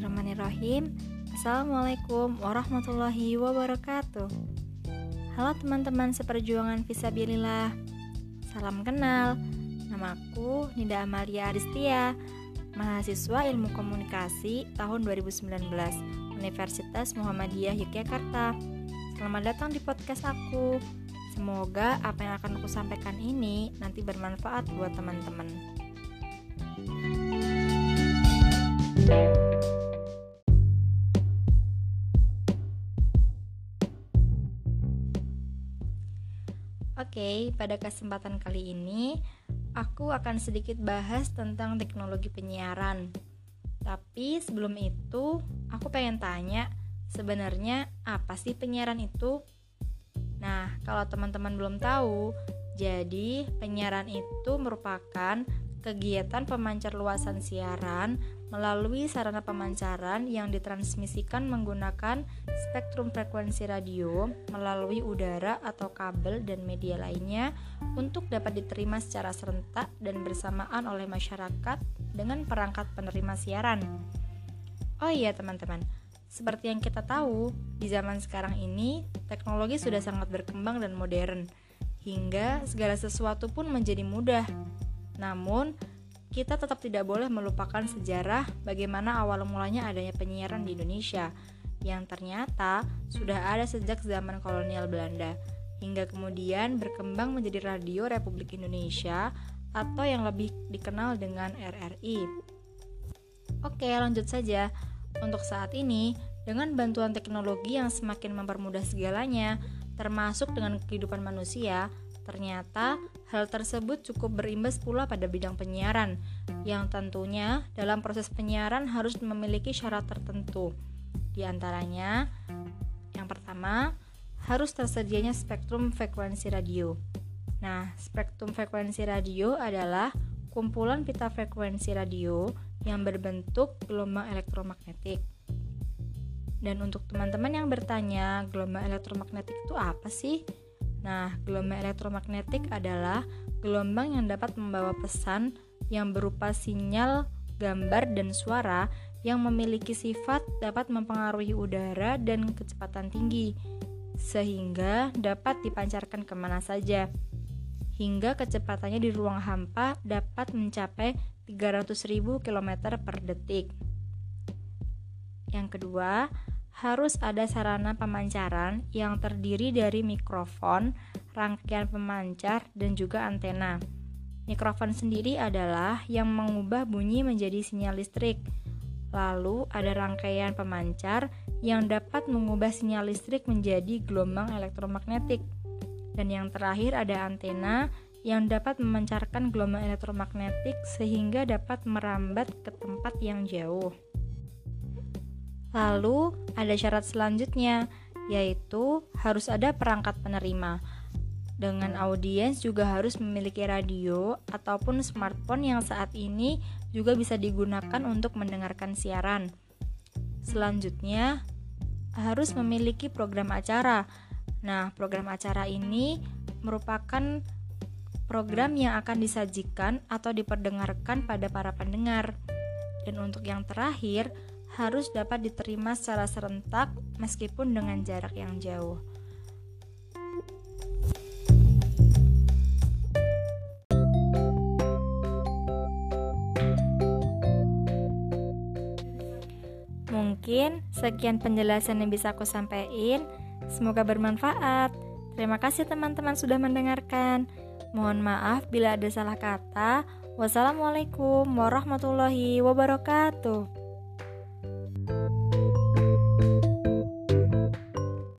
Bismillahirrahmanirrahim. Assalamualaikum warahmatullahi wabarakatuh. Halo teman-teman seperjuangan Visabilillah. Salam kenal. Namaku Nida Amalia Aristia Mahasiswa Ilmu Komunikasi tahun 2019 Universitas Muhammadiyah Yogyakarta. Selamat datang di podcast aku. Semoga apa yang akan aku sampaikan ini nanti bermanfaat buat teman-teman. Oke, pada kesempatan kali ini aku akan sedikit bahas tentang teknologi penyiaran. Tapi sebelum itu, aku pengen tanya, sebenarnya apa sih penyiaran itu? Nah, kalau teman-teman belum tahu, jadi penyiaran itu merupakan kegiatan pemancar luasan siaran melalui sarana pemancaran yang ditransmisikan menggunakan spektrum frekuensi radio melalui udara atau kabel dan media lainnya untuk dapat diterima secara serentak dan bersamaan oleh masyarakat dengan perangkat penerima siaran. Oh iya teman-teman, seperti yang kita tahu, di zaman sekarang ini teknologi sudah sangat berkembang dan modern, hingga segala sesuatu pun menjadi mudah namun, kita tetap tidak boleh melupakan sejarah bagaimana awal mulanya adanya penyiaran di Indonesia yang ternyata sudah ada sejak zaman kolonial Belanda hingga kemudian berkembang menjadi Radio Republik Indonesia atau yang lebih dikenal dengan RRI. Oke, lanjut saja. Untuk saat ini, dengan bantuan teknologi yang semakin mempermudah segalanya, termasuk dengan kehidupan manusia, Ternyata hal tersebut cukup berimbas pula pada bidang penyiaran, yang tentunya dalam proses penyiaran harus memiliki syarat tertentu. Di antaranya, yang pertama, harus tersedianya spektrum frekuensi radio. Nah, spektrum frekuensi radio adalah kumpulan pita frekuensi radio yang berbentuk gelombang elektromagnetik. Dan untuk teman-teman yang bertanya, gelombang elektromagnetik itu apa sih? Nah, gelombang elektromagnetik adalah gelombang yang dapat membawa pesan yang berupa sinyal, gambar, dan suara yang memiliki sifat dapat mempengaruhi udara dan kecepatan tinggi, sehingga dapat dipancarkan ke mana saja. Hingga kecepatannya di ruang hampa dapat mencapai 300.000 km per detik. Yang kedua, harus ada sarana pemancaran yang terdiri dari mikrofon, rangkaian pemancar, dan juga antena. Mikrofon sendiri adalah yang mengubah bunyi menjadi sinyal listrik. Lalu ada rangkaian pemancar yang dapat mengubah sinyal listrik menjadi gelombang elektromagnetik. Dan yang terakhir ada antena yang dapat memancarkan gelombang elektromagnetik sehingga dapat merambat ke tempat yang jauh. Lalu ada syarat selanjutnya, yaitu harus ada perangkat penerima. Dengan audiens juga harus memiliki radio ataupun smartphone yang saat ini juga bisa digunakan untuk mendengarkan siaran. Selanjutnya, harus memiliki program acara. Nah, program acara ini merupakan program yang akan disajikan atau diperdengarkan pada para pendengar. Dan untuk yang terakhir, harus dapat diterima secara serentak meskipun dengan jarak yang jauh. Mungkin sekian penjelasan yang bisa aku sampaikan. Semoga bermanfaat. Terima kasih teman-teman sudah mendengarkan. Mohon maaf bila ada salah kata. Wassalamualaikum warahmatullahi wabarakatuh.